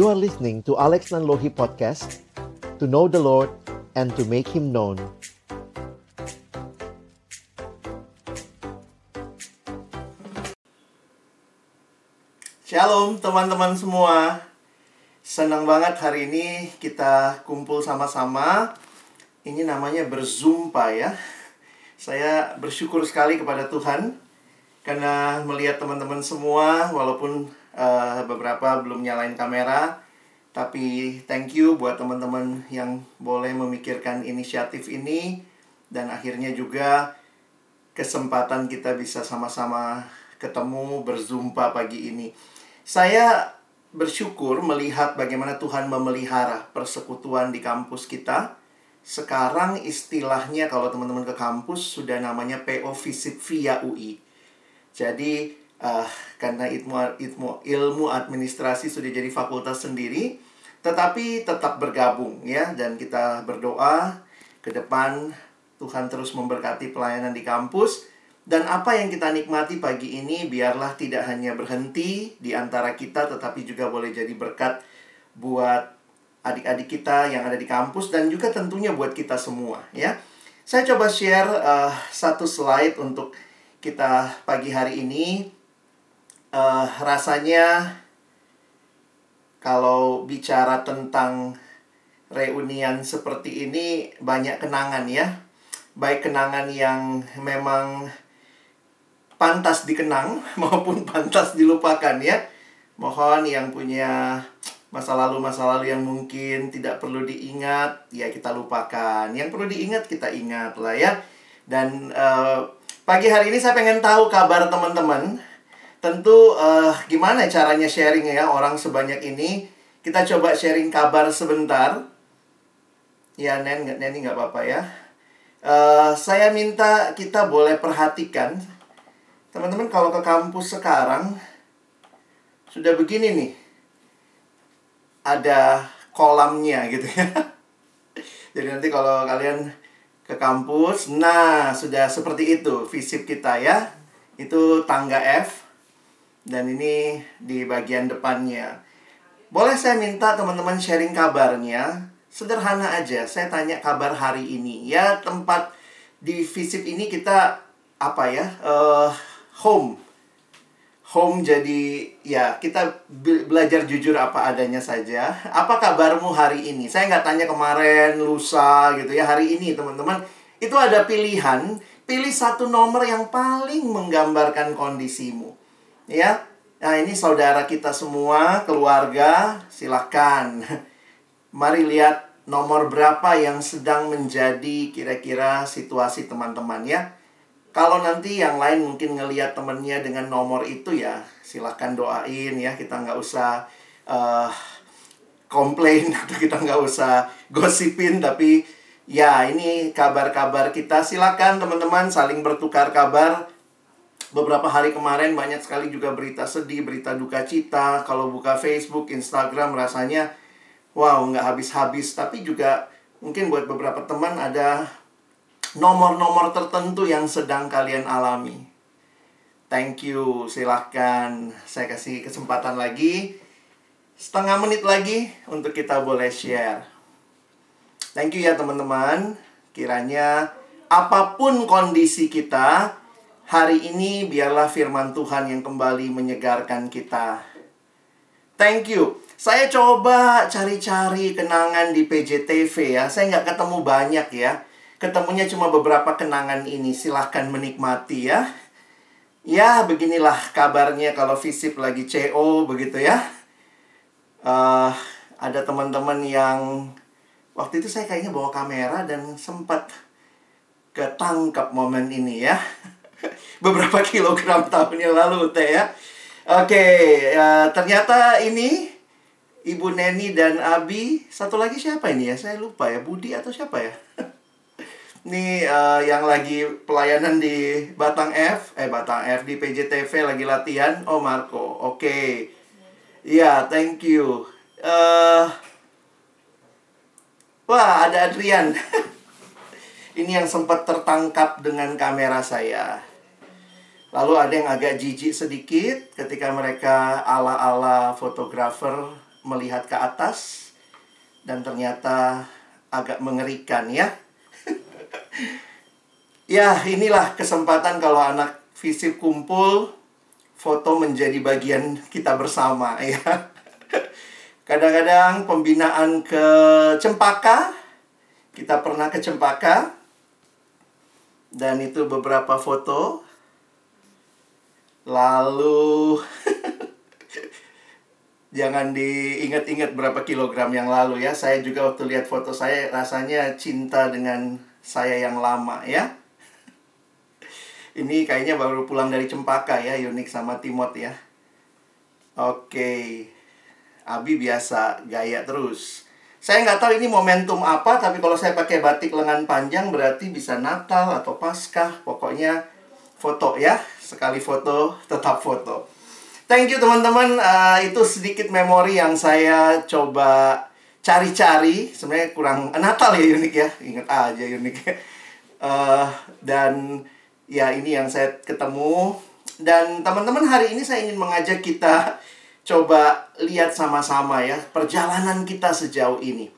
You are listening to Alex Nanlohi Podcast To know the Lord and to make Him known. Shalom teman-teman semua. Senang banget hari ini kita kumpul sama-sama. Ini namanya berzumpa ya. Saya bersyukur sekali kepada Tuhan Karena melihat teman-teman semua Walaupun uh, beberapa belum nyalain kamera Tapi thank you buat teman-teman yang boleh memikirkan inisiatif ini Dan akhirnya juga kesempatan kita bisa sama-sama ketemu berzumpa pagi ini saya bersyukur melihat bagaimana Tuhan memelihara persekutuan di kampus kita. Sekarang istilahnya kalau teman-teman ke kampus sudah namanya PO Visit via UI. Jadi uh, karena ilmu, ilmu, ilmu administrasi sudah jadi fakultas sendiri, tetapi tetap bergabung ya dan kita berdoa ke depan Tuhan terus memberkati pelayanan di kampus dan apa yang kita nikmati pagi ini biarlah tidak hanya berhenti di antara kita tetapi juga boleh jadi berkat buat adik-adik kita yang ada di kampus dan juga tentunya buat kita semua ya. Saya coba share uh, satu slide untuk kita pagi hari ini. Uh, rasanya kalau bicara tentang reunian seperti ini banyak kenangan ya. Baik kenangan yang memang pantas dikenang maupun pantas dilupakan ya. Mohon yang punya masa lalu masa lalu yang mungkin tidak perlu diingat ya kita lupakan. Yang perlu diingat kita ingat lah ya. Dan uh, pagi hari ini saya pengen tahu kabar teman-teman. Tentu uh, gimana caranya sharing ya orang sebanyak ini. Kita coba sharing kabar sebentar. Ya Nen, Neni nggak apa-apa ya. Uh, saya minta kita boleh perhatikan Teman-teman kalau ke kampus sekarang sudah begini nih. Ada kolamnya gitu ya. Jadi nanti kalau kalian ke kampus, nah sudah seperti itu visip kita ya. Itu tangga F dan ini di bagian depannya. Boleh saya minta teman-teman sharing kabarnya? Sederhana aja, saya tanya kabar hari ini. Ya, tempat di visip ini kita apa ya? Uh, home. Home jadi ya kita belajar jujur apa adanya saja. Apa kabarmu hari ini? Saya nggak tanya kemarin, lusa gitu ya. Hari ini teman-teman itu ada pilihan. Pilih satu nomor yang paling menggambarkan kondisimu. Ya, Nah, ini saudara kita semua, keluarga, silakan. Mari lihat nomor berapa yang sedang menjadi kira-kira situasi teman-teman ya. Kalau nanti yang lain mungkin ngeliat temennya dengan nomor itu ya silahkan doain ya kita nggak usah uh, komplain atau kita nggak usah gosipin tapi ya ini kabar-kabar kita silakan teman-teman saling bertukar kabar beberapa hari kemarin banyak sekali juga berita sedih berita duka cita kalau buka Facebook Instagram rasanya wow nggak habis-habis tapi juga mungkin buat beberapa teman ada nomor-nomor tertentu yang sedang kalian alami. Thank you, silahkan saya kasih kesempatan lagi setengah menit lagi untuk kita boleh share. Thank you ya teman-teman. Kiranya apa pun kondisi kita, hari ini biarlah firman Tuhan yang kembali menyegarkan kita. Thank you. Saya coba cari-cari kenangan di PJTV ya. Saya nggak ketemu banyak ya ketemunya cuma beberapa kenangan ini. Silahkan menikmati ya. Ya, beginilah kabarnya kalau visip lagi CO begitu ya. Uh, ada teman-teman yang waktu itu saya kayaknya bawa kamera dan sempat ketangkap momen ini ya. Beberapa kilogram tahun yang lalu teh ya. Oke, okay, uh, ternyata ini Ibu Neni dan Abi, satu lagi siapa ini ya? Saya lupa ya, Budi atau siapa ya? Nih uh, yang lagi pelayanan di Batang F, eh Batang F di PJTV lagi latihan. Oh Marco, oke. Okay. Iya, yeah, thank you. Uh, wah, ada Adrian. Ini yang sempat tertangkap dengan kamera saya. Lalu ada yang agak jijik sedikit ketika mereka ala-ala fotografer melihat ke atas dan ternyata agak mengerikan ya. ya, inilah kesempatan kalau anak fisip kumpul foto menjadi bagian kita bersama ya. Kadang-kadang pembinaan ke Cempaka kita pernah ke Cempaka dan itu beberapa foto lalu jangan diingat-ingat berapa kilogram yang lalu ya. Saya juga waktu lihat foto saya rasanya cinta dengan saya yang lama ya. Ini kayaknya baru pulang dari Cempaka ya, Yunik sama Timot ya. Oke. Abi biasa gaya terus. Saya nggak tahu ini momentum apa, tapi kalau saya pakai batik lengan panjang berarti bisa Natal atau Paskah. Pokoknya foto ya. Sekali foto, tetap foto. Thank you teman-teman. Uh, itu sedikit memori yang saya coba cari-cari. Sebenarnya kurang Natal ya unik ya. Ingat aja unik. Uh, dan ya ini yang saya ketemu. Dan teman-teman hari ini saya ingin mengajak kita coba lihat sama-sama ya perjalanan kita sejauh ini.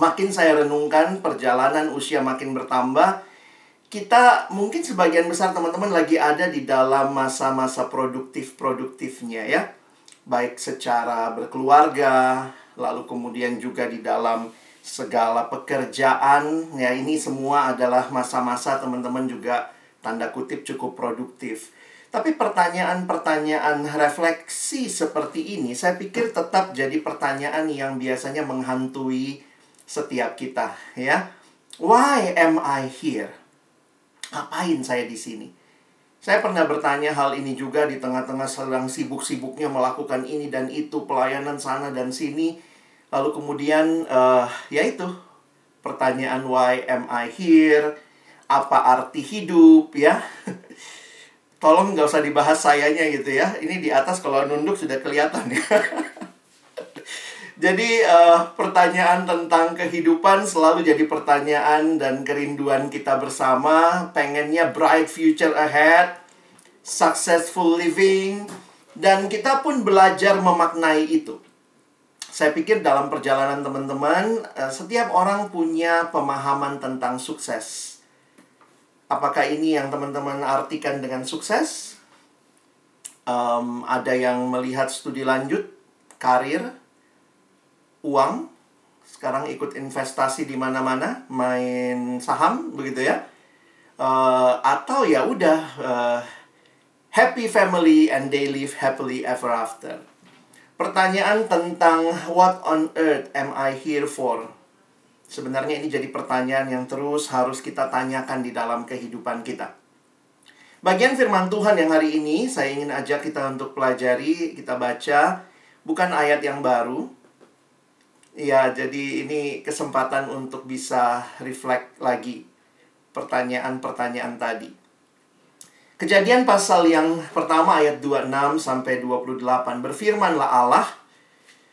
Makin saya renungkan perjalanan usia makin bertambah kita mungkin sebagian besar teman-teman lagi ada di dalam masa-masa produktif-produktifnya ya. Baik secara berkeluarga, lalu kemudian juga di dalam segala pekerjaan. Ya ini semua adalah masa-masa teman-teman juga tanda kutip cukup produktif. Tapi pertanyaan-pertanyaan refleksi seperti ini saya pikir tetap jadi pertanyaan yang biasanya menghantui setiap kita ya. Why am I here? Ngapain saya di sini? Saya pernah bertanya hal ini juga di tengah-tengah sedang sibuk-sibuknya melakukan ini dan itu, pelayanan sana dan sini. Lalu kemudian, uh, ya itu, pertanyaan why am I here? Apa arti hidup, ya? Tolong nggak usah dibahas sayanya gitu ya. Ini di atas kalau nunduk sudah kelihatan ya. Jadi uh, pertanyaan tentang kehidupan selalu jadi pertanyaan dan kerinduan kita bersama. Pengennya bright future ahead, successful living, dan kita pun belajar memaknai itu. Saya pikir dalam perjalanan teman-teman, uh, setiap orang punya pemahaman tentang sukses. Apakah ini yang teman-teman artikan dengan sukses? Um, ada yang melihat studi lanjut, karir, uang sekarang ikut investasi di mana-mana main saham begitu ya. Uh, atau ya udah uh, happy family and they live happily ever after. Pertanyaan tentang what on earth am I here for? Sebenarnya ini jadi pertanyaan yang terus harus kita tanyakan di dalam kehidupan kita. Bagian firman Tuhan yang hari ini saya ingin ajak kita untuk pelajari, kita baca bukan ayat yang baru, Iya, jadi ini kesempatan untuk bisa reflect lagi pertanyaan-pertanyaan tadi. Kejadian pasal yang pertama ayat 26 sampai 28 berfirmanlah Allah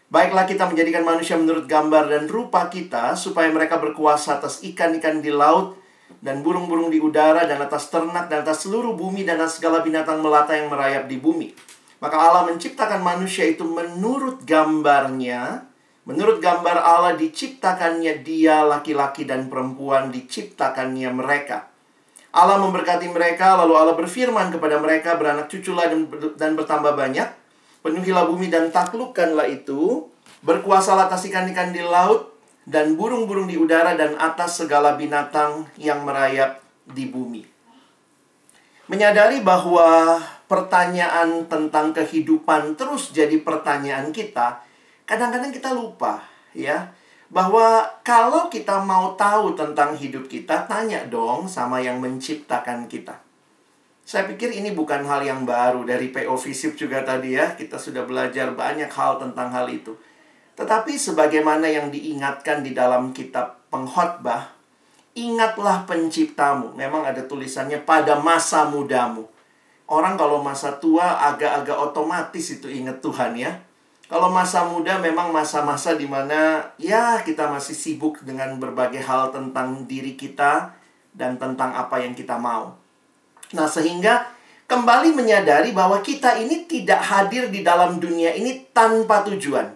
Baiklah kita menjadikan manusia menurut gambar dan rupa kita supaya mereka berkuasa atas ikan-ikan di laut dan burung-burung di udara dan atas ternak dan atas seluruh bumi dan atas segala binatang melata yang merayap di bumi. Maka Allah menciptakan manusia itu menurut gambarnya Menurut gambar Allah diciptakannya dia laki-laki dan perempuan diciptakannya mereka. Allah memberkati mereka lalu Allah berfirman kepada mereka beranak cuculah dan, dan bertambah banyak. Penuhilah bumi dan taklukkanlah itu. Berkuasalah atas ikan-ikan di laut dan burung-burung di udara dan atas segala binatang yang merayap di bumi. Menyadari bahwa pertanyaan tentang kehidupan terus jadi pertanyaan kita, kadang-kadang kita lupa ya bahwa kalau kita mau tahu tentang hidup kita tanya dong sama yang menciptakan kita. Saya pikir ini bukan hal yang baru dari PO Visip juga tadi ya. Kita sudah belajar banyak hal tentang hal itu. Tetapi sebagaimana yang diingatkan di dalam kitab pengkhotbah, ingatlah penciptamu. Memang ada tulisannya pada masa mudamu. Orang kalau masa tua agak-agak otomatis itu ingat Tuhan ya. Kalau masa muda memang masa-masa di mana ya kita masih sibuk dengan berbagai hal tentang diri kita dan tentang apa yang kita mau. Nah, sehingga kembali menyadari bahwa kita ini tidak hadir di dalam dunia ini tanpa tujuan.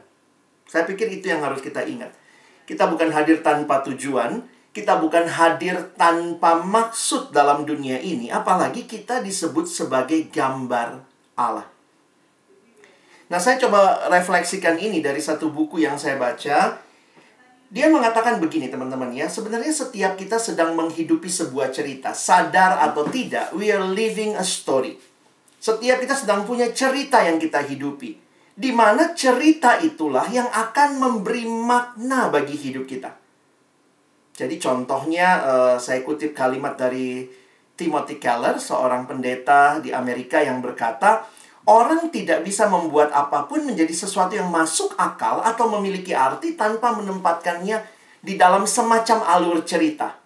Saya pikir itu yang harus kita ingat. Kita bukan hadir tanpa tujuan, kita bukan hadir tanpa maksud dalam dunia ini, apalagi kita disebut sebagai gambar Allah. Nah, saya coba refleksikan ini dari satu buku yang saya baca. Dia mengatakan begini, teman-teman ya. Sebenarnya setiap kita sedang menghidupi sebuah cerita, sadar atau tidak, we are living a story. Setiap kita sedang punya cerita yang kita hidupi. Di mana cerita itulah yang akan memberi makna bagi hidup kita. Jadi contohnya uh, saya kutip kalimat dari Timothy Keller, seorang pendeta di Amerika yang berkata, orang tidak bisa membuat apa pun menjadi sesuatu yang masuk akal atau memiliki arti tanpa menempatkannya di dalam semacam alur cerita.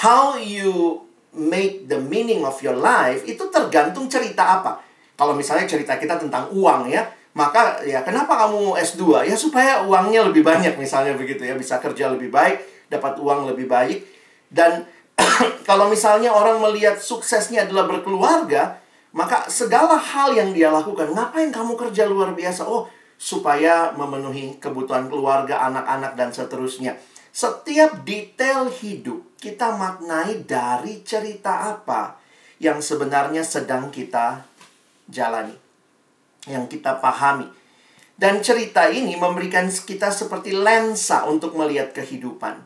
How you make the meaning of your life itu tergantung cerita apa. Kalau misalnya cerita kita tentang uang ya, maka ya kenapa kamu S2? Ya supaya uangnya lebih banyak misalnya begitu ya, bisa kerja lebih baik dapat uang lebih baik. Dan kalau misalnya orang melihat suksesnya adalah berkeluarga, maka segala hal yang dia lakukan, ngapain kamu kerja luar biasa? Oh, supaya memenuhi kebutuhan keluarga, anak-anak, dan seterusnya. Setiap detail hidup kita maknai dari cerita apa yang sebenarnya sedang kita jalani, yang kita pahami. Dan cerita ini memberikan kita seperti lensa untuk melihat kehidupan.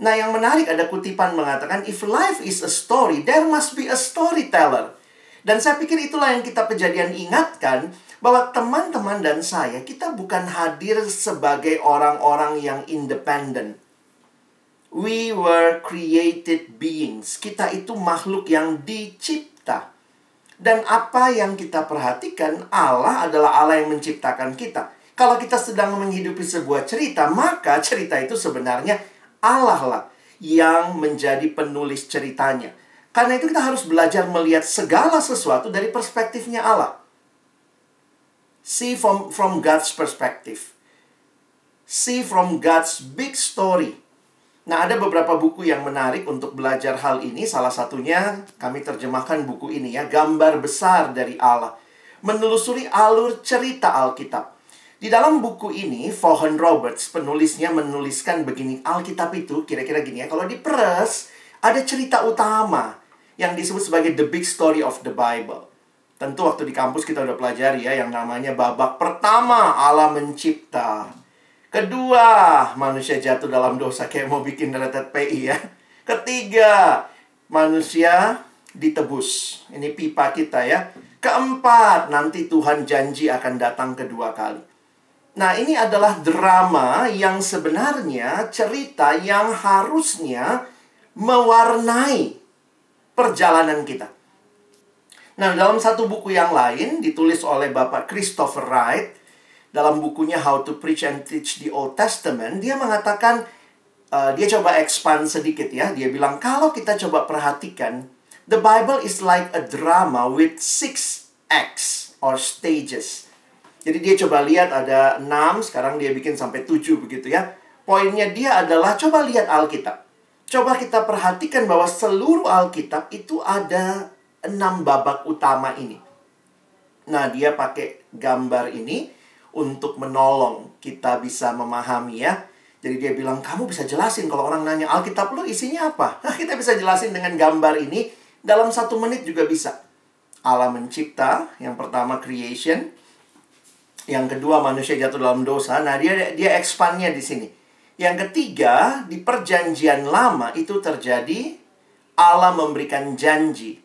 Nah, yang menarik ada kutipan mengatakan, if life is a story, there must be a storyteller. Dan saya pikir itulah yang kita kejadian ingatkan, bahwa teman-teman dan saya, kita bukan hadir sebagai orang-orang yang independen. We were created beings. Kita itu makhluk yang dicipta. Dan apa yang kita perhatikan, Allah adalah Allah yang menciptakan kita. Kalau kita sedang menghidupi sebuah cerita, maka cerita itu sebenarnya Allah lah yang menjadi penulis ceritanya. Karena itu kita harus belajar melihat segala sesuatu dari perspektifnya Allah. See from from God's perspective. See from God's big story. Nah, ada beberapa buku yang menarik untuk belajar hal ini. Salah satunya kami terjemahkan buku ini ya, Gambar Besar dari Allah. Menelusuri alur cerita Alkitab. Di dalam buku ini, Vaughan Roberts, penulisnya menuliskan begini, Alkitab itu kira-kira gini ya, kalau diperes, ada cerita utama yang disebut sebagai the big story of the Bible. Tentu waktu di kampus kita udah pelajari ya, yang namanya babak pertama Allah mencipta. Kedua, manusia jatuh dalam dosa kayak mau bikin retet PI ya. Ketiga, manusia ditebus. Ini pipa kita ya. Keempat, nanti Tuhan janji akan datang kedua kali. Nah, ini adalah drama yang sebenarnya cerita yang harusnya mewarnai perjalanan kita. Nah, dalam satu buku yang lain ditulis oleh Bapak Christopher Wright dalam bukunya How to Preach and Teach the Old Testament, dia mengatakan uh, dia coba expand sedikit ya. Dia bilang kalau kita coba perhatikan, the Bible is like a drama with six acts or stages. Jadi dia coba lihat ada 6, sekarang dia bikin sampai 7 begitu ya. Poinnya dia adalah coba lihat Alkitab. Coba kita perhatikan bahwa seluruh Alkitab itu ada 6 babak utama ini. Nah, dia pakai gambar ini untuk menolong kita bisa memahami ya. Jadi dia bilang, kamu bisa jelasin kalau orang nanya Alkitab lu isinya apa? Nah, kita bisa jelasin dengan gambar ini dalam satu menit juga bisa. Allah mencipta, yang pertama creation, yang kedua manusia jatuh dalam dosa. Nah, dia dia expandnya di sini. Yang ketiga, di perjanjian lama itu terjadi Allah memberikan janji.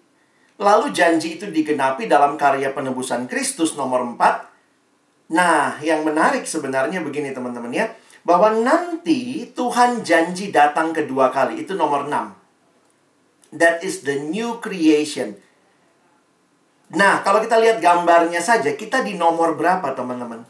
Lalu janji itu digenapi dalam karya penebusan Kristus nomor 4. Nah, yang menarik sebenarnya begini teman-teman ya. Bahwa nanti Tuhan janji datang kedua kali. Itu nomor 6. That is the new creation. Nah, kalau kita lihat gambarnya saja, kita di nomor berapa, teman-teman?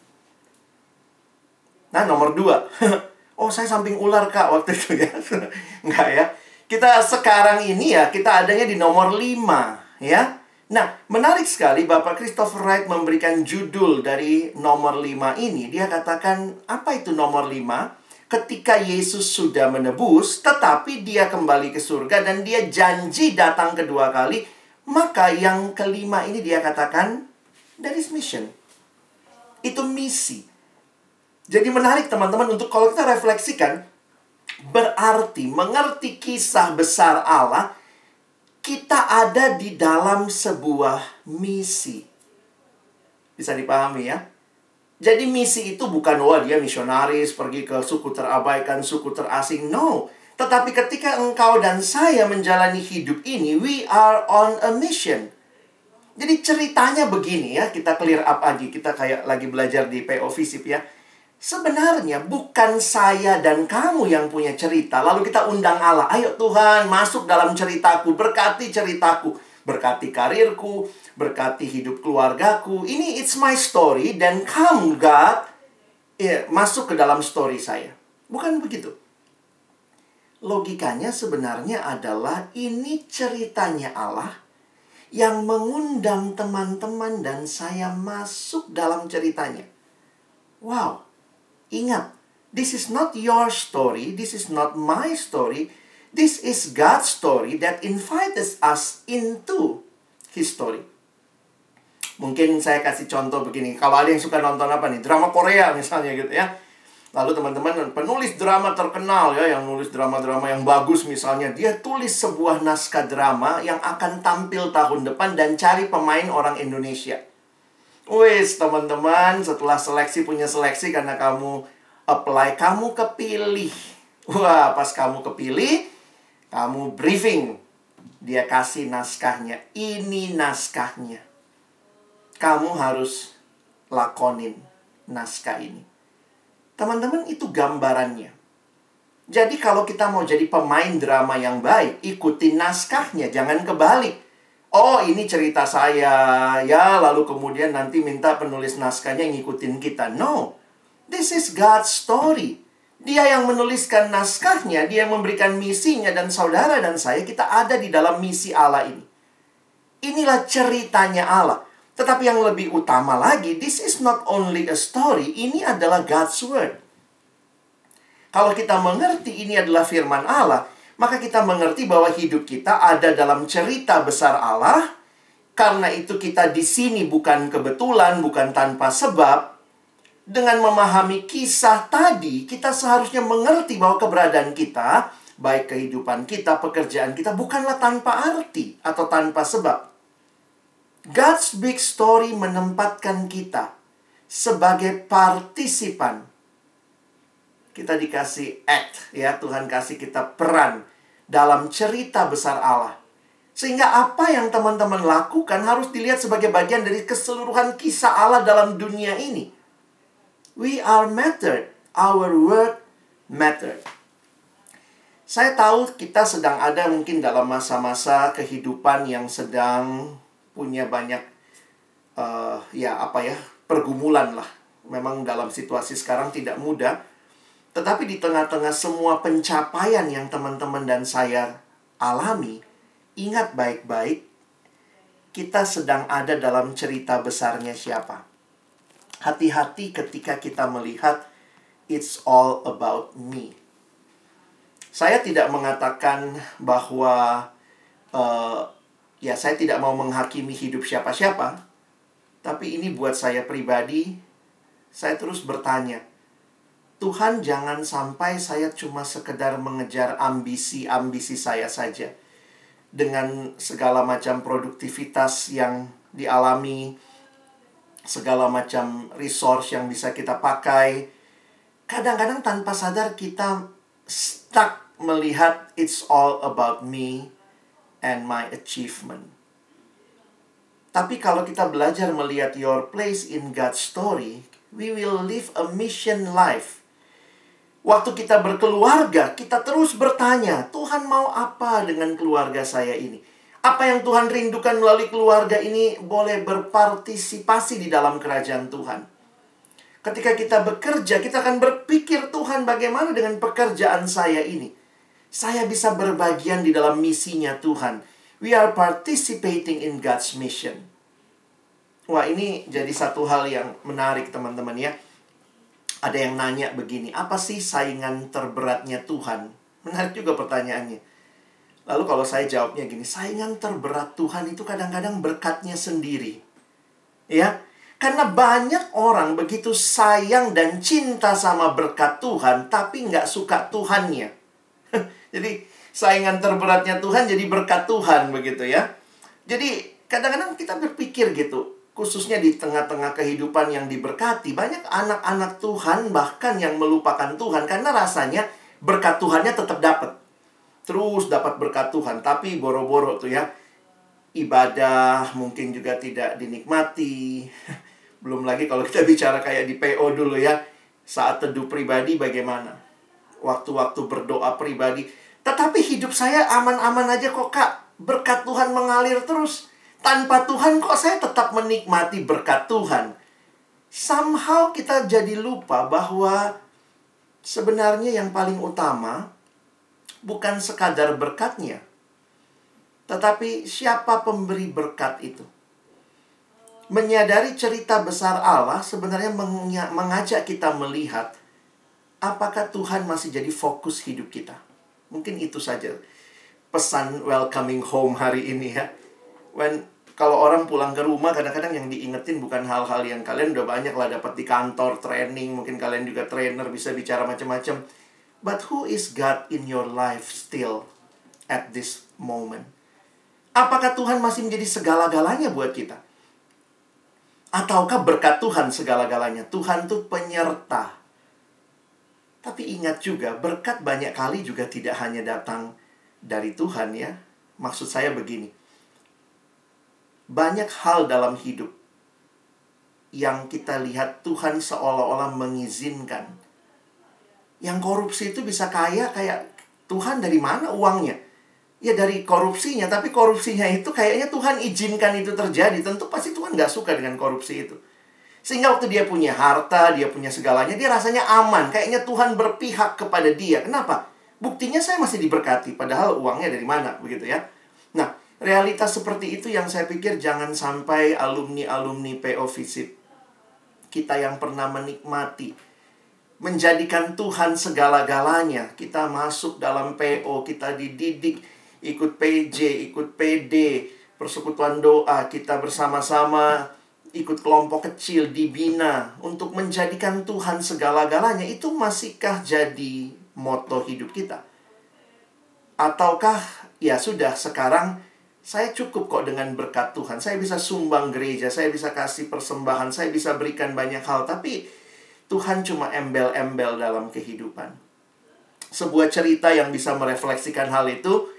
Nah, nomor dua. oh, saya samping ular, Kak, waktu itu ya. Enggak ya. Kita sekarang ini ya, kita adanya di nomor lima, ya. Nah, menarik sekali Bapak Christopher Wright memberikan judul dari nomor lima ini. Dia katakan, apa itu nomor lima? Ketika Yesus sudah menebus, tetapi dia kembali ke surga dan dia janji datang kedua kali, maka yang kelima ini dia katakan, that is mission. Itu misi. Jadi menarik teman-teman untuk kalau kita refleksikan, berarti mengerti kisah besar Allah, kita ada di dalam sebuah misi. Bisa dipahami ya? Jadi misi itu bukan wah dia misionaris pergi ke suku terabaikan, suku terasing. No. Tetapi ketika engkau dan saya menjalani hidup ini, we are on a mission. Jadi ceritanya begini ya, kita clear up lagi. Kita kayak lagi belajar di PO ya. Sebenarnya bukan saya dan kamu yang punya cerita. Lalu kita undang Allah. Ayo Tuhan masuk dalam ceritaku. Berkati ceritaku. Berkati karirku. Berkati hidup keluargaku. Ini it's my story. Dan kamu God ya, masuk ke dalam story saya. Bukan begitu. Logikanya sebenarnya adalah ini ceritanya Allah yang mengundang teman-teman dan saya masuk dalam ceritanya. Wow, ingat, this is not your story, this is not my story, this is God's story that invites us into His story. Mungkin saya kasih contoh begini, kalau ada yang suka nonton apa nih, drama Korea misalnya gitu ya. Lalu teman-teman penulis drama terkenal ya yang nulis drama-drama yang bagus misalnya dia tulis sebuah naskah drama yang akan tampil tahun depan dan cari pemain orang Indonesia. Wes teman-teman setelah seleksi punya seleksi karena kamu apply kamu kepilih. Wah pas kamu kepilih kamu briefing dia kasih naskahnya. Ini naskahnya. Kamu harus lakonin naskah ini. Teman-teman, itu gambarannya. Jadi kalau kita mau jadi pemain drama yang baik, ikuti naskahnya, jangan kebalik. Oh, ini cerita saya, ya, lalu kemudian nanti minta penulis naskahnya ngikutin kita. No, this is God's story. Dia yang menuliskan naskahnya, dia yang memberikan misinya, dan saudara dan saya, kita ada di dalam misi Allah ini. Inilah ceritanya Allah. Tetapi yang lebih utama lagi, this is not only a story, ini adalah God's word. Kalau kita mengerti ini adalah firman Allah, maka kita mengerti bahwa hidup kita ada dalam cerita besar Allah. Karena itu kita di sini bukan kebetulan, bukan tanpa sebab. Dengan memahami kisah tadi, kita seharusnya mengerti bahwa keberadaan kita, baik kehidupan kita, pekerjaan kita, bukanlah tanpa arti atau tanpa sebab. God's big story menempatkan kita sebagai partisipan. Kita dikasih act ya, Tuhan kasih kita peran dalam cerita besar Allah. Sehingga apa yang teman-teman lakukan harus dilihat sebagai bagian dari keseluruhan kisah Allah dalam dunia ini. We are mattered. Our work mattered. Saya tahu kita sedang ada mungkin dalam masa-masa kehidupan yang sedang punya banyak uh, ya apa ya pergumulan lah. Memang dalam situasi sekarang tidak mudah. Tetapi di tengah-tengah semua pencapaian yang teman-teman dan saya alami, ingat baik-baik kita sedang ada dalam cerita besarnya siapa. Hati-hati ketika kita melihat it's all about me. Saya tidak mengatakan bahwa uh, ya saya tidak mau menghakimi hidup siapa-siapa, tapi ini buat saya pribadi, saya terus bertanya, Tuhan jangan sampai saya cuma sekedar mengejar ambisi-ambisi saya saja. Dengan segala macam produktivitas yang dialami, segala macam resource yang bisa kita pakai. Kadang-kadang tanpa sadar kita stuck melihat it's all about me, and my achievement. Tapi kalau kita belajar melihat your place in God's story, we will live a mission life. Waktu kita berkeluarga, kita terus bertanya, Tuhan mau apa dengan keluarga saya ini? Apa yang Tuhan rindukan melalui keluarga ini boleh berpartisipasi di dalam kerajaan Tuhan. Ketika kita bekerja, kita akan berpikir Tuhan bagaimana dengan pekerjaan saya ini saya bisa berbagian di dalam misinya Tuhan. We are participating in God's mission. Wah, ini jadi satu hal yang menarik, teman-teman ya. Ada yang nanya begini, apa sih saingan terberatnya Tuhan? Menarik juga pertanyaannya. Lalu kalau saya jawabnya gini, saingan terberat Tuhan itu kadang-kadang berkatnya sendiri. Ya, Karena banyak orang begitu sayang dan cinta sama berkat Tuhan, tapi nggak suka Tuhannya. jadi saingan terberatnya Tuhan jadi berkat Tuhan begitu ya. Jadi kadang-kadang kita berpikir gitu, khususnya di tengah-tengah kehidupan yang diberkati, banyak anak-anak Tuhan bahkan yang melupakan Tuhan karena rasanya berkat Tuhannya tetap dapat. Terus dapat berkat Tuhan, tapi boro-boro tuh ya. Ibadah mungkin juga tidak dinikmati. Belum lagi kalau kita bicara kayak di PO dulu ya. Saat teduh pribadi bagaimana? Waktu-waktu berdoa pribadi. Tetapi hidup saya aman-aman aja kok kak. Berkat Tuhan mengalir terus tanpa Tuhan kok saya tetap menikmati berkat Tuhan. Somehow kita jadi lupa bahwa sebenarnya yang paling utama bukan sekadar berkatnya. Tetapi siapa pemberi berkat itu? Menyadari cerita besar Allah sebenarnya mengajak kita melihat apakah Tuhan masih jadi fokus hidup kita. Mungkin itu saja pesan welcoming home hari ini ya. When kalau orang pulang ke rumah kadang-kadang yang diingetin bukan hal-hal yang kalian udah banyak lah dapat di kantor training mungkin kalian juga trainer bisa bicara macam-macam but who is God in your life still at this moment? Apakah Tuhan masih menjadi segala-galanya buat kita? Ataukah berkat Tuhan segala-galanya? Tuhan tuh penyerta. Tapi ingat juga berkat banyak kali juga tidak hanya datang dari Tuhan ya. Maksud saya begini banyak hal dalam hidup yang kita lihat Tuhan seolah-olah mengizinkan. Yang korupsi itu bisa kaya kayak Tuhan dari mana uangnya? Ya dari korupsinya, tapi korupsinya itu kayaknya Tuhan izinkan itu terjadi. Tentu pasti Tuhan nggak suka dengan korupsi itu. Sehingga waktu dia punya harta, dia punya segalanya, dia rasanya aman. Kayaknya Tuhan berpihak kepada dia. Kenapa? Buktinya saya masih diberkati, padahal uangnya dari mana, begitu ya. Realitas seperti itu yang saya pikir jangan sampai alumni-alumni PO Visip kita yang pernah menikmati menjadikan Tuhan segala-galanya. Kita masuk dalam PO, kita dididik ikut PJ, ikut PD, persekutuan doa, kita bersama-sama ikut kelompok kecil dibina untuk menjadikan Tuhan segala-galanya. Itu masihkah jadi moto hidup kita? Ataukah ya sudah sekarang saya cukup kok dengan berkat Tuhan. Saya bisa sumbang gereja, saya bisa kasih persembahan, saya bisa berikan banyak hal. Tapi Tuhan cuma embel-embel dalam kehidupan. Sebuah cerita yang bisa merefleksikan hal itu.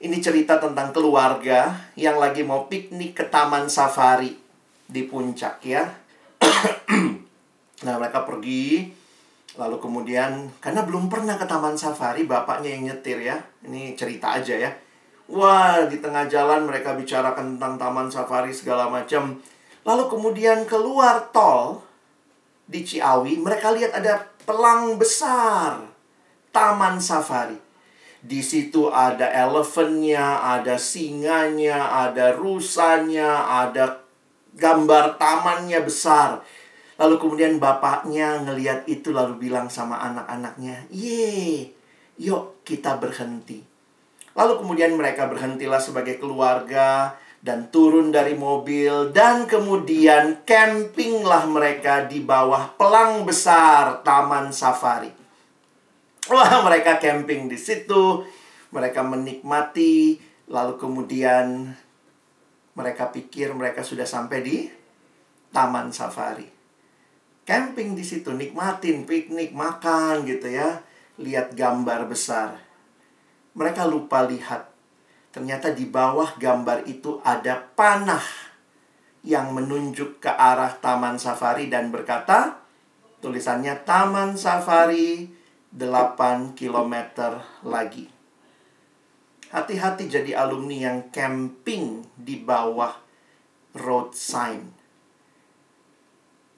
Ini cerita tentang keluarga yang lagi mau piknik ke taman safari di puncak ya. nah mereka pergi lalu kemudian karena belum pernah ke taman safari bapaknya yang nyetir ya. Ini cerita aja ya Wah, di tengah jalan mereka bicarakan tentang taman safari segala macam. Lalu kemudian keluar tol di Ciawi, mereka lihat ada pelang besar taman safari. Di situ ada elephantnya, ada singanya, ada rusanya, ada gambar tamannya besar. Lalu kemudian bapaknya ngeliat itu lalu bilang sama anak-anaknya, "Ye, yuk kita berhenti." Lalu kemudian mereka berhentilah sebagai keluarga dan turun dari mobil dan kemudian campinglah mereka di bawah pelang besar Taman Safari. Wah, mereka camping di situ, mereka menikmati, lalu kemudian mereka pikir mereka sudah sampai di Taman Safari. Camping di situ, nikmatin piknik, makan gitu ya, lihat gambar besar mereka lupa lihat. Ternyata di bawah gambar itu ada panah yang menunjuk ke arah Taman Safari dan berkata, tulisannya Taman Safari 8 km lagi. Hati-hati jadi alumni yang camping di bawah road sign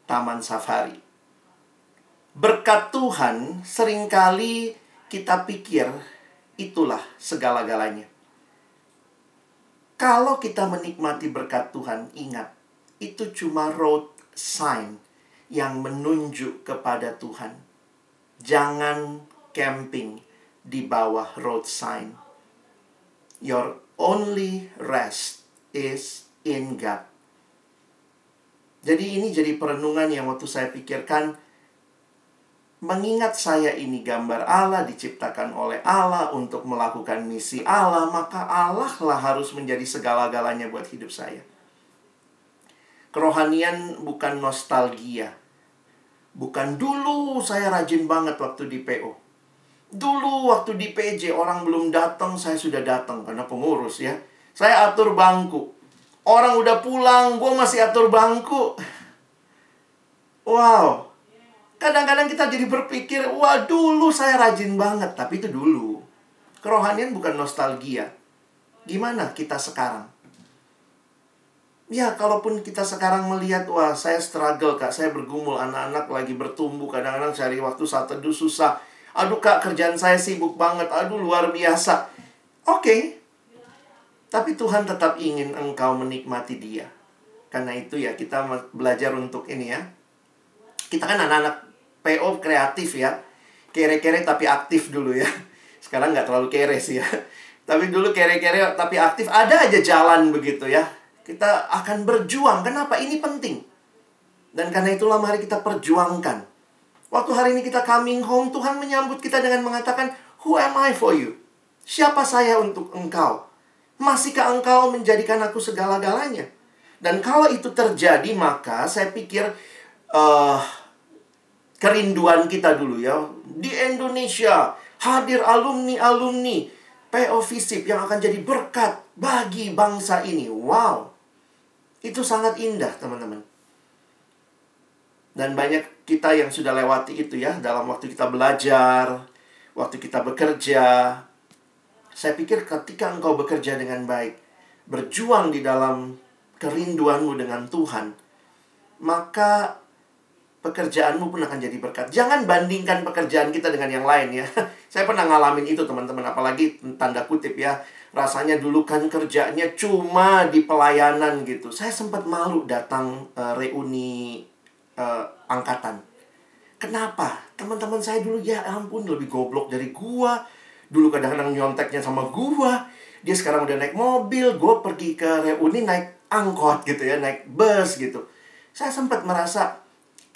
Taman Safari. Berkat Tuhan, sering kali kita pikir itulah segala-galanya. Kalau kita menikmati berkat Tuhan, ingat, itu cuma road sign yang menunjuk kepada Tuhan. Jangan camping di bawah road sign. Your only rest is in God. Jadi ini jadi perenungan yang waktu saya pikirkan mengingat saya ini gambar Allah diciptakan oleh Allah untuk melakukan misi Allah, maka Allah lah harus menjadi segala-galanya buat hidup saya. Kerohanian bukan nostalgia. Bukan dulu saya rajin banget waktu di PO. Dulu waktu di PJ orang belum datang, saya sudah datang karena pengurus ya. Saya atur bangku. Orang udah pulang, gue masih atur bangku. Wow, Kadang-kadang kita jadi berpikir, wah dulu saya rajin banget. Tapi itu dulu. Kerohanian bukan nostalgia. Gimana kita sekarang? Ya, kalaupun kita sekarang melihat, wah saya struggle kak, saya bergumul, anak-anak lagi bertumbuh, kadang-kadang cari waktu saat teduh susah. Aduh kak, kerjaan saya sibuk banget, aduh luar biasa. Oke, okay. tapi Tuhan tetap ingin engkau menikmati dia. Karena itu ya, kita belajar untuk ini ya. Kita kan anak-anak PO kreatif ya. Kere-kere tapi aktif dulu ya. Sekarang nggak terlalu kere sih ya. Tapi dulu kere-kere tapi aktif. Ada aja jalan begitu ya. Kita akan berjuang. Kenapa? Ini penting. Dan karena itulah mari kita perjuangkan. Waktu hari ini kita coming home, Tuhan menyambut kita dengan mengatakan, Who am I for you? Siapa saya untuk engkau? Masihkah engkau menjadikan aku segala-galanya? Dan kalau itu terjadi, maka saya pikir uh, kerinduan kita dulu ya. Di Indonesia hadir alumni-alumni PO Visip yang akan jadi berkat bagi bangsa ini. Wow. Itu sangat indah, teman-teman. Dan banyak kita yang sudah lewati itu ya dalam waktu kita belajar, waktu kita bekerja. Saya pikir ketika engkau bekerja dengan baik, berjuang di dalam kerinduanmu dengan Tuhan, maka pekerjaanmu pun akan jadi berkat. Jangan bandingkan pekerjaan kita dengan yang lain ya. Saya pernah ngalamin itu teman-teman, apalagi tanda kutip ya. Rasanya dulu kan kerjanya cuma di pelayanan gitu. Saya sempat malu datang uh, reuni uh, angkatan. Kenapa? Teman-teman saya dulu ya ampun lebih goblok dari gua. Dulu kadang-kadang nyonteknya sama gua. Dia sekarang udah naik mobil, gua pergi ke reuni naik angkot gitu ya, naik bus gitu. Saya sempat merasa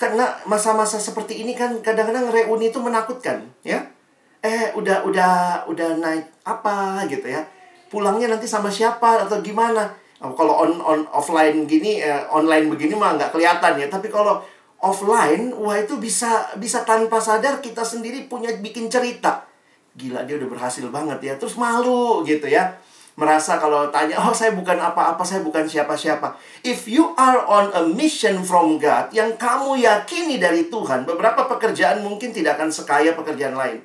karena masa-masa seperti ini kan kadang-kadang reuni itu menakutkan, ya. Eh, udah udah udah naik apa gitu ya. Pulangnya nanti sama siapa atau gimana? Oh, kalau on on offline gini eh, online begini mah nggak kelihatan ya. Tapi kalau offline, wah itu bisa bisa tanpa sadar kita sendiri punya bikin cerita. Gila dia udah berhasil banget ya. Terus malu gitu ya merasa kalau tanya, oh saya bukan apa-apa, saya bukan siapa-siapa. If you are on a mission from God yang kamu yakini dari Tuhan, beberapa pekerjaan mungkin tidak akan sekaya pekerjaan lain.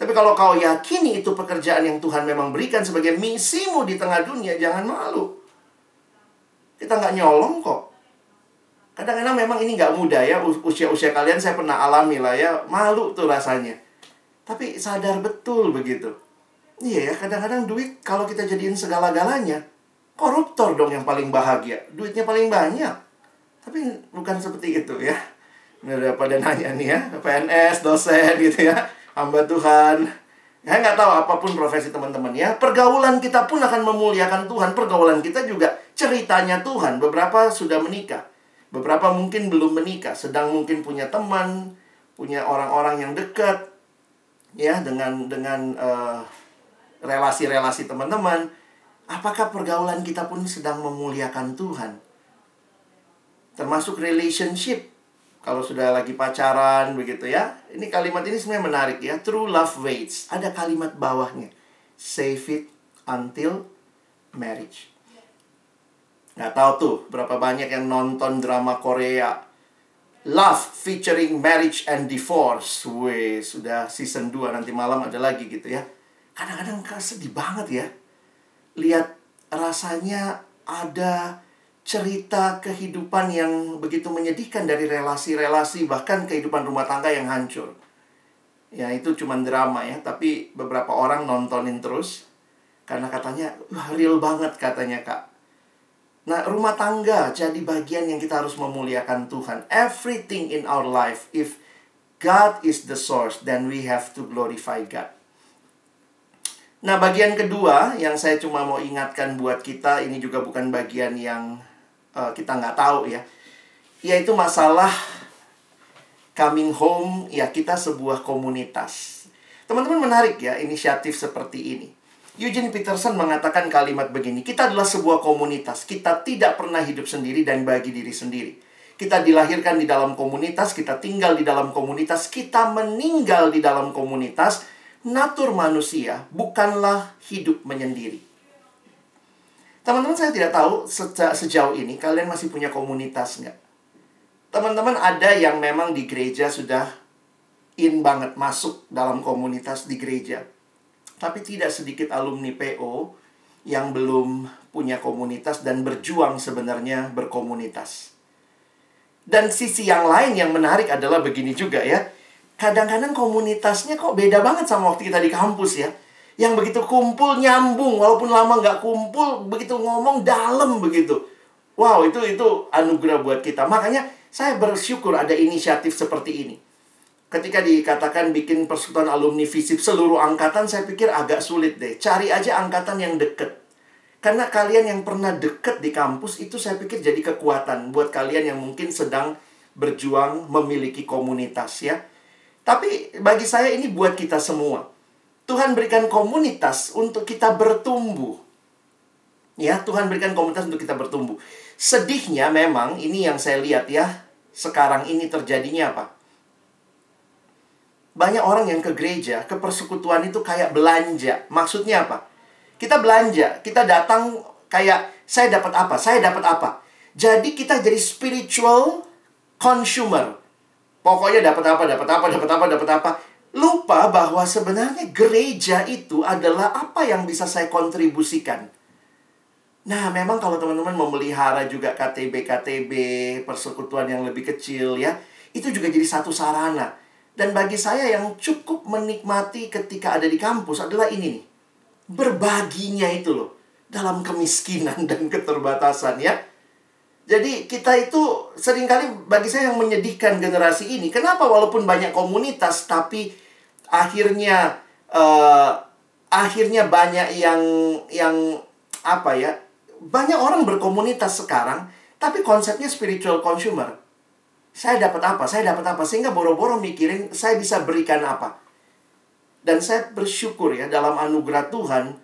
Tapi kalau kau yakini itu pekerjaan yang Tuhan memang berikan sebagai misimu di tengah dunia, jangan malu. Kita nggak nyolong kok. Kadang-kadang memang ini nggak mudah ya, usia-usia kalian saya pernah alami lah ya, malu tuh rasanya. Tapi sadar betul begitu Iya ya, kadang-kadang duit kalau kita jadiin segala-galanya, koruptor dong yang paling bahagia. Duitnya paling banyak. Tapi bukan seperti itu ya. Ini udah pada nanya nih ya, PNS, dosen gitu ya, hamba Tuhan. Ya nggak tahu apa pun profesi teman-teman ya. Pergaulan kita pun akan memuliakan Tuhan. Pergaulan kita juga ceritanya Tuhan. Beberapa sudah menikah. Beberapa mungkin belum menikah. Sedang mungkin punya teman, punya orang-orang yang dekat. Ya, dengan dengan uh, relasi-relasi teman-teman, apakah pergaulan kita pun sedang memuliakan Tuhan? Termasuk relationship. Kalau sudah lagi pacaran begitu ya. Ini kalimat ini sebenarnya menarik ya. True love waits. Ada kalimat bawahnya. Save it until marriage. Nggak tahu tuh berapa banyak yang nonton drama Korea. Love featuring marriage and divorce. Weh, sudah season 2 nanti malam ada lagi gitu ya kadang-kadang sedih banget ya. Lihat rasanya ada cerita kehidupan yang begitu menyedihkan dari relasi-relasi bahkan kehidupan rumah tangga yang hancur. Ya itu cuma drama ya, tapi beberapa orang nontonin terus karena katanya wah real banget katanya kak. Nah rumah tangga jadi bagian yang kita harus memuliakan Tuhan. Everything in our life, if God is the source, then we have to glorify God. Nah, bagian kedua yang saya cuma mau ingatkan buat kita, ini juga bukan bagian yang uh, kita nggak tahu ya. yaitu masalah coming home, ya kita sebuah komunitas. Teman-teman menarik ya inisiatif seperti ini. Eugene Peterson mengatakan kalimat begini, kita adalah sebuah komunitas, kita tidak pernah hidup sendiri dan bagi diri sendiri. Kita dilahirkan di dalam komunitas, kita tinggal di dalam komunitas, kita meninggal di dalam komunitas. Natur manusia bukanlah hidup menyendiri. Teman-teman saya tidak tahu sejauh ini kalian masih punya komunitas nggak? Teman-teman ada yang memang di gereja sudah in banget masuk dalam komunitas di gereja. Tapi tidak sedikit alumni PO yang belum punya komunitas dan berjuang sebenarnya berkomunitas. Dan sisi yang lain yang menarik adalah begini juga ya. Kadang-kadang komunitasnya kok beda banget sama waktu kita di kampus ya. Yang begitu kumpul nyambung walaupun lama nggak kumpul begitu ngomong dalam begitu. Wow itu itu anugerah buat kita. Makanya saya bersyukur ada inisiatif seperti ini. Ketika dikatakan bikin persekutuan alumni visip seluruh angkatan saya pikir agak sulit deh. Cari aja angkatan yang deket. Karena kalian yang pernah deket di kampus itu saya pikir jadi kekuatan buat kalian yang mungkin sedang berjuang memiliki komunitas ya tapi bagi saya ini buat kita semua Tuhan berikan komunitas untuk kita bertumbuh. Ya, Tuhan berikan komunitas untuk kita bertumbuh. Sedihnya memang ini yang saya lihat ya, sekarang ini terjadinya apa? Banyak orang yang ke gereja, ke persekutuan itu kayak belanja. Maksudnya apa? Kita belanja, kita datang kayak saya dapat apa? Saya dapat apa? Jadi kita jadi spiritual consumer. Pokoknya dapat apa, dapat apa, dapat apa, dapat apa lupa bahwa sebenarnya gereja itu adalah apa yang bisa saya kontribusikan. Nah, memang kalau teman-teman memelihara juga KTB-KTB, persekutuan yang lebih kecil ya, itu juga jadi satu sarana. Dan bagi saya yang cukup menikmati ketika ada di kampus adalah ini nih. Berbaginya itu loh. Dalam kemiskinan dan keterbatasan ya. Jadi kita itu sering kali bagi saya yang menyedihkan generasi ini. Kenapa walaupun banyak komunitas tapi akhirnya uh, akhirnya banyak yang yang apa ya banyak orang berkomunitas sekarang tapi konsepnya spiritual consumer. Saya dapat apa? Saya dapat apa? Sehingga boro-boro mikirin saya bisa berikan apa. Dan saya bersyukur ya dalam anugerah Tuhan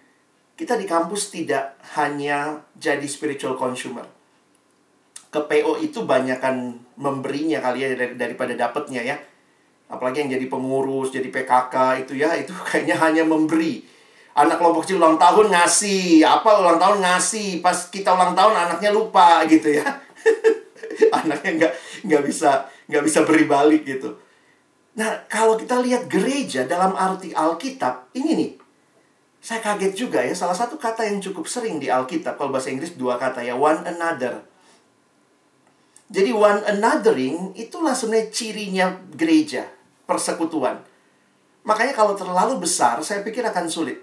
kita di kampus tidak hanya jadi spiritual consumer ke PO itu banyakkan memberinya kali ya daripada dapatnya ya. Apalagi yang jadi pengurus jadi PKK itu ya itu kayaknya hanya memberi. Anak kelompok kecil ulang tahun ngasih apa ulang tahun ngasih pas kita ulang tahun anaknya lupa gitu ya. Anaknya nggak nggak bisa nggak bisa beri balik gitu. Nah kalau kita lihat gereja dalam arti Alkitab ini nih. Saya kaget juga ya salah satu kata yang cukup sering di Alkitab kalau bahasa Inggris dua kata ya one another jadi one anothering itulah sebenarnya cirinya gereja persekutuan. Makanya kalau terlalu besar, saya pikir akan sulit.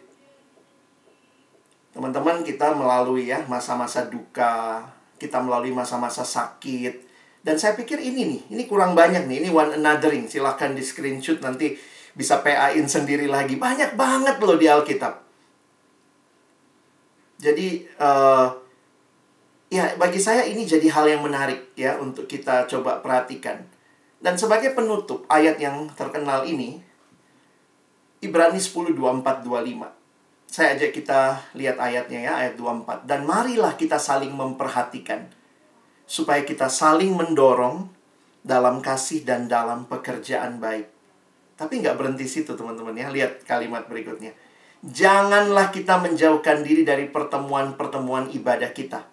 Teman-teman, kita melalui ya masa-masa duka, kita melalui masa-masa sakit. Dan saya pikir ini nih, ini kurang banyak nih, ini one anothering. Silahkan di screenshot nanti bisa PA-in sendiri lagi. Banyak banget loh di Alkitab. Jadi, uh, ya bagi saya ini jadi hal yang menarik ya untuk kita coba perhatikan. Dan sebagai penutup ayat yang terkenal ini, Ibrani 10, 24, 25. Saya ajak kita lihat ayatnya ya, ayat 24. Dan marilah kita saling memperhatikan, supaya kita saling mendorong dalam kasih dan dalam pekerjaan baik. Tapi nggak berhenti situ teman-teman ya, lihat kalimat berikutnya. Janganlah kita menjauhkan diri dari pertemuan-pertemuan ibadah kita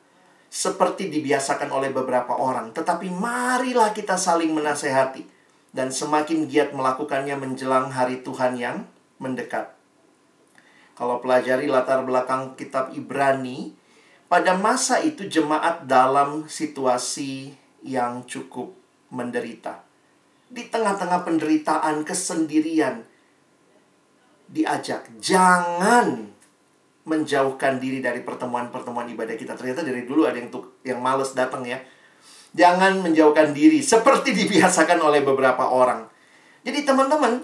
seperti dibiasakan oleh beberapa orang, tetapi marilah kita saling menasehati dan semakin giat melakukannya menjelang hari Tuhan yang mendekat. Kalau pelajari latar belakang kitab Ibrani, pada masa itu jemaat dalam situasi yang cukup menderita. Di tengah-tengah penderitaan, kesendirian, diajak, jangan menjauhkan diri dari pertemuan-pertemuan ibadah kita. Ternyata dari dulu ada yang tuh yang males datang ya. Jangan menjauhkan diri seperti dibiasakan oleh beberapa orang. Jadi teman-teman,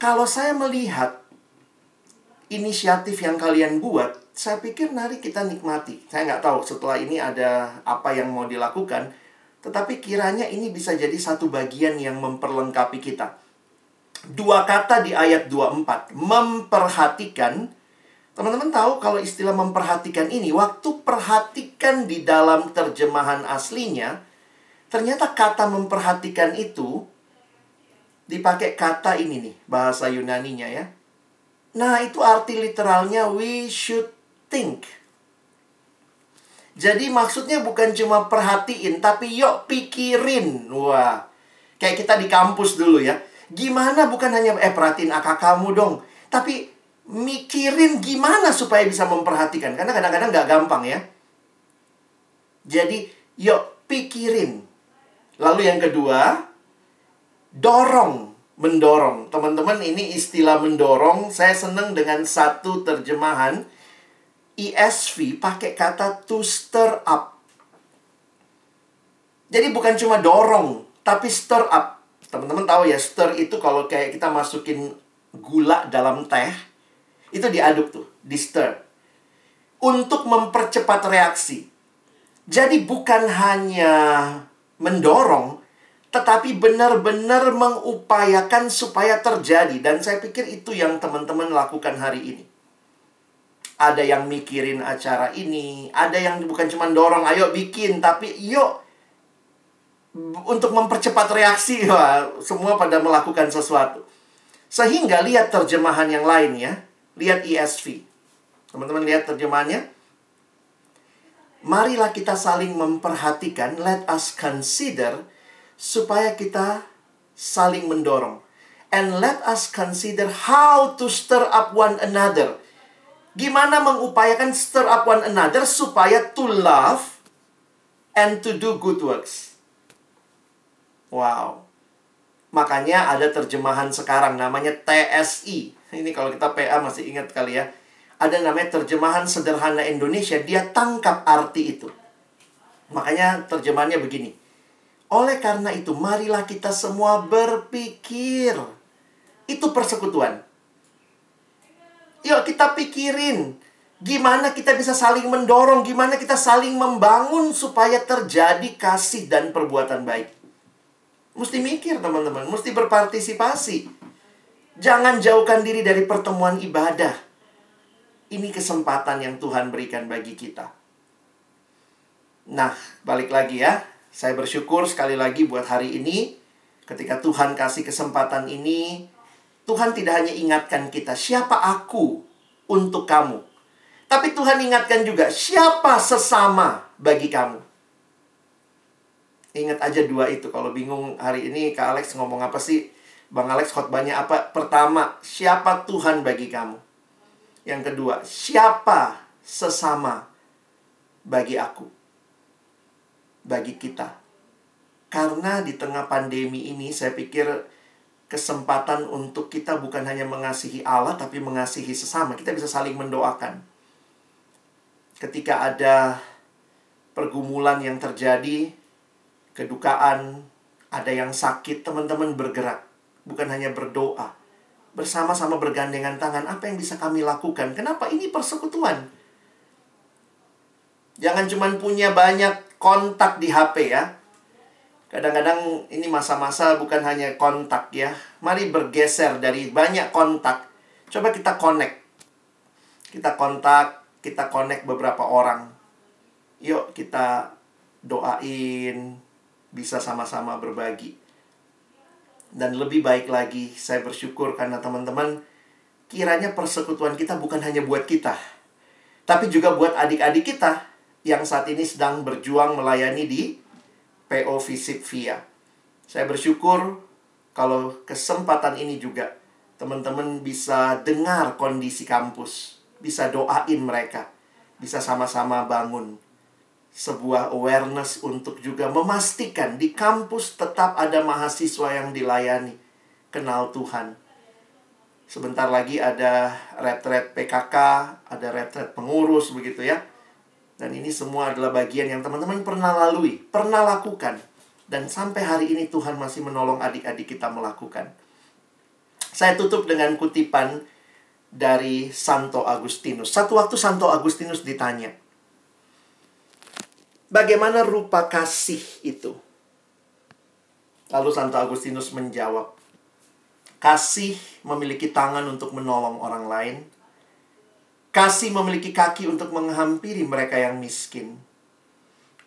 kalau saya melihat inisiatif yang kalian buat, saya pikir mari kita nikmati. Saya nggak tahu setelah ini ada apa yang mau dilakukan. Tetapi kiranya ini bisa jadi satu bagian yang memperlengkapi kita. Dua kata di ayat 24, memperhatikan. Teman-teman tahu kalau istilah memperhatikan ini, waktu perhatikan di dalam terjemahan aslinya, ternyata kata memperhatikan itu dipakai kata ini nih, bahasa Yunaninya ya. Nah, itu arti literalnya we should think. Jadi maksudnya bukan cuma perhatiin, tapi yuk pikirin. Wah, kayak kita di kampus dulu ya. Gimana bukan hanya, eh perhatiin akak kamu dong. Tapi mikirin gimana supaya bisa memperhatikan. Karena kadang-kadang nggak gampang ya. Jadi, yuk pikirin. Lalu yang kedua, dorong. Mendorong. Teman-teman ini istilah mendorong. Saya senang dengan satu terjemahan ESV pakai kata to stir up. Jadi bukan cuma dorong, tapi stir up. Teman-teman tahu ya, stir itu kalau kayak kita masukin gula dalam teh, itu diaduk tuh, di stir. Untuk mempercepat reaksi. Jadi bukan hanya mendorong, tetapi benar-benar mengupayakan supaya terjadi. Dan saya pikir itu yang teman-teman lakukan hari ini ada yang mikirin acara ini, ada yang bukan cuma dorong, ayo bikin, tapi yuk untuk mempercepat reaksi, wah, semua pada melakukan sesuatu. Sehingga lihat terjemahan yang lain ya, lihat ESV. Teman-teman lihat terjemahannya. Marilah kita saling memperhatikan, let us consider, supaya kita saling mendorong. And let us consider how to stir up one another Gimana mengupayakan stir up one another supaya to love and to do good works. Wow. Makanya ada terjemahan sekarang namanya TSI. Ini kalau kita PA masih ingat kali ya. Ada namanya terjemahan sederhana Indonesia. Dia tangkap arti itu. Makanya terjemahannya begini. Oleh karena itu, marilah kita semua berpikir. Itu persekutuan. Yuk kita pikirin gimana kita bisa saling mendorong, gimana kita saling membangun supaya terjadi kasih dan perbuatan baik. Mesti mikir teman-teman, mesti berpartisipasi. Jangan jauhkan diri dari pertemuan ibadah. Ini kesempatan yang Tuhan berikan bagi kita. Nah, balik lagi ya. Saya bersyukur sekali lagi buat hari ini. Ketika Tuhan kasih kesempatan ini, Tuhan tidak hanya ingatkan kita, siapa aku untuk kamu. Tapi Tuhan ingatkan juga, siapa sesama bagi kamu. Ingat aja dua itu. Kalau bingung hari ini Kak Alex ngomong apa sih? Bang Alex khotbahnya apa? Pertama, siapa Tuhan bagi kamu? Yang kedua, siapa sesama bagi aku? Bagi kita. Karena di tengah pandemi ini saya pikir kesempatan untuk kita bukan hanya mengasihi Allah tapi mengasihi sesama. Kita bisa saling mendoakan. Ketika ada pergumulan yang terjadi, kedukaan, ada yang sakit, teman-teman bergerak, bukan hanya berdoa. Bersama-sama bergandengan tangan, apa yang bisa kami lakukan? Kenapa ini persekutuan? Jangan cuma punya banyak kontak di HP ya, Kadang-kadang ini masa-masa bukan hanya kontak ya. Mari bergeser dari banyak kontak. Coba kita connect. Kita kontak, kita connect beberapa orang. Yuk kita doain, bisa sama-sama berbagi. Dan lebih baik lagi, saya bersyukur karena teman-teman kiranya persekutuan kita bukan hanya buat kita, tapi juga buat adik-adik kita yang saat ini sedang berjuang melayani di PO Visip Via. Saya bersyukur kalau kesempatan ini juga teman-teman bisa dengar kondisi kampus, bisa doain mereka, bisa sama-sama bangun sebuah awareness untuk juga memastikan di kampus tetap ada mahasiswa yang dilayani, kenal Tuhan. Sebentar lagi ada retret PKK, ada retret pengurus begitu ya. Dan ini semua adalah bagian yang teman-teman pernah lalui, pernah lakukan. Dan sampai hari ini Tuhan masih menolong adik-adik kita melakukan. Saya tutup dengan kutipan dari Santo Agustinus. Satu waktu Santo Agustinus ditanya, Bagaimana rupa kasih itu? Lalu Santo Agustinus menjawab, kasih memiliki tangan untuk menolong orang lain, kasih memiliki kaki untuk menghampiri mereka yang miskin,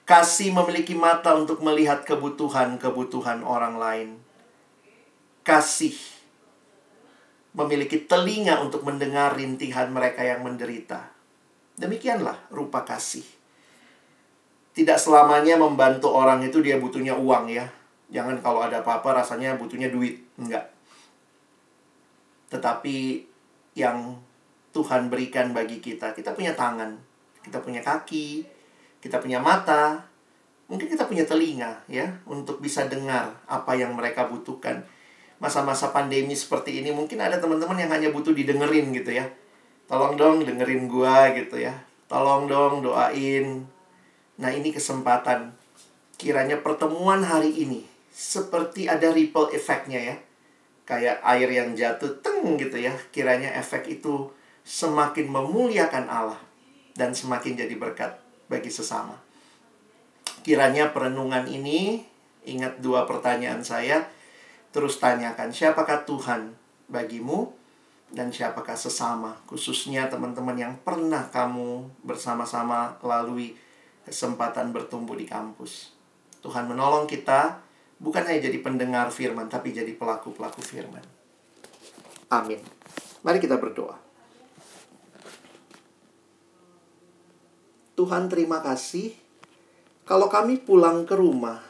kasih memiliki mata untuk melihat kebutuhan-kebutuhan orang lain, kasih memiliki telinga untuk mendengar rintihan mereka yang menderita. Demikianlah rupa kasih. Tidak selamanya membantu orang itu dia butuhnya uang ya. Jangan kalau ada apa-apa rasanya butuhnya duit. Enggak. Tetapi yang Tuhan berikan bagi kita, kita punya tangan, kita punya kaki, kita punya mata, mungkin kita punya telinga ya untuk bisa dengar apa yang mereka butuhkan. Masa-masa pandemi seperti ini mungkin ada teman-teman yang hanya butuh didengerin gitu ya. Tolong dong dengerin gua gitu ya. Tolong dong doain. Nah, ini kesempatan kiranya pertemuan hari ini seperti ada ripple efeknya ya. Kayak air yang jatuh teng gitu ya. Kiranya efek itu semakin memuliakan Allah dan semakin jadi berkat bagi sesama. Kiranya perenungan ini ingat dua pertanyaan saya terus tanyakan siapakah Tuhan bagimu dan siapakah sesama khususnya teman-teman yang pernah kamu bersama-sama lalui kesempatan bertumbuh di kampus. Tuhan menolong kita bukan hanya jadi pendengar firman, tapi jadi pelaku-pelaku firman. Amin. Mari kita berdoa. Tuhan terima kasih kalau kami pulang ke rumah.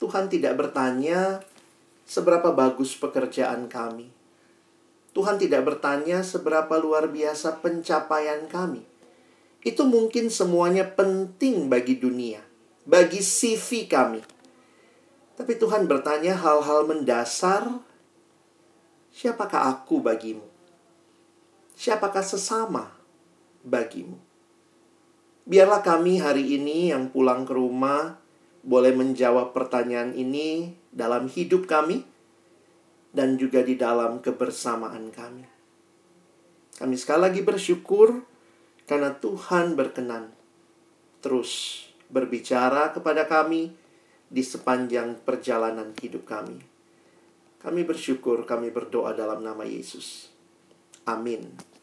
Tuhan tidak bertanya seberapa bagus pekerjaan kami. Tuhan tidak bertanya seberapa luar biasa pencapaian kami. Itu mungkin semuanya penting bagi dunia, bagi CV kami tapi Tuhan bertanya hal-hal mendasar, siapakah aku bagimu? Siapakah sesama bagimu? Biarlah kami hari ini yang pulang ke rumah boleh menjawab pertanyaan ini dalam hidup kami dan juga di dalam kebersamaan kami. Kami sekali lagi bersyukur karena Tuhan berkenan terus berbicara kepada kami di sepanjang perjalanan hidup kami. Kami bersyukur, kami berdoa dalam nama Yesus. Amin.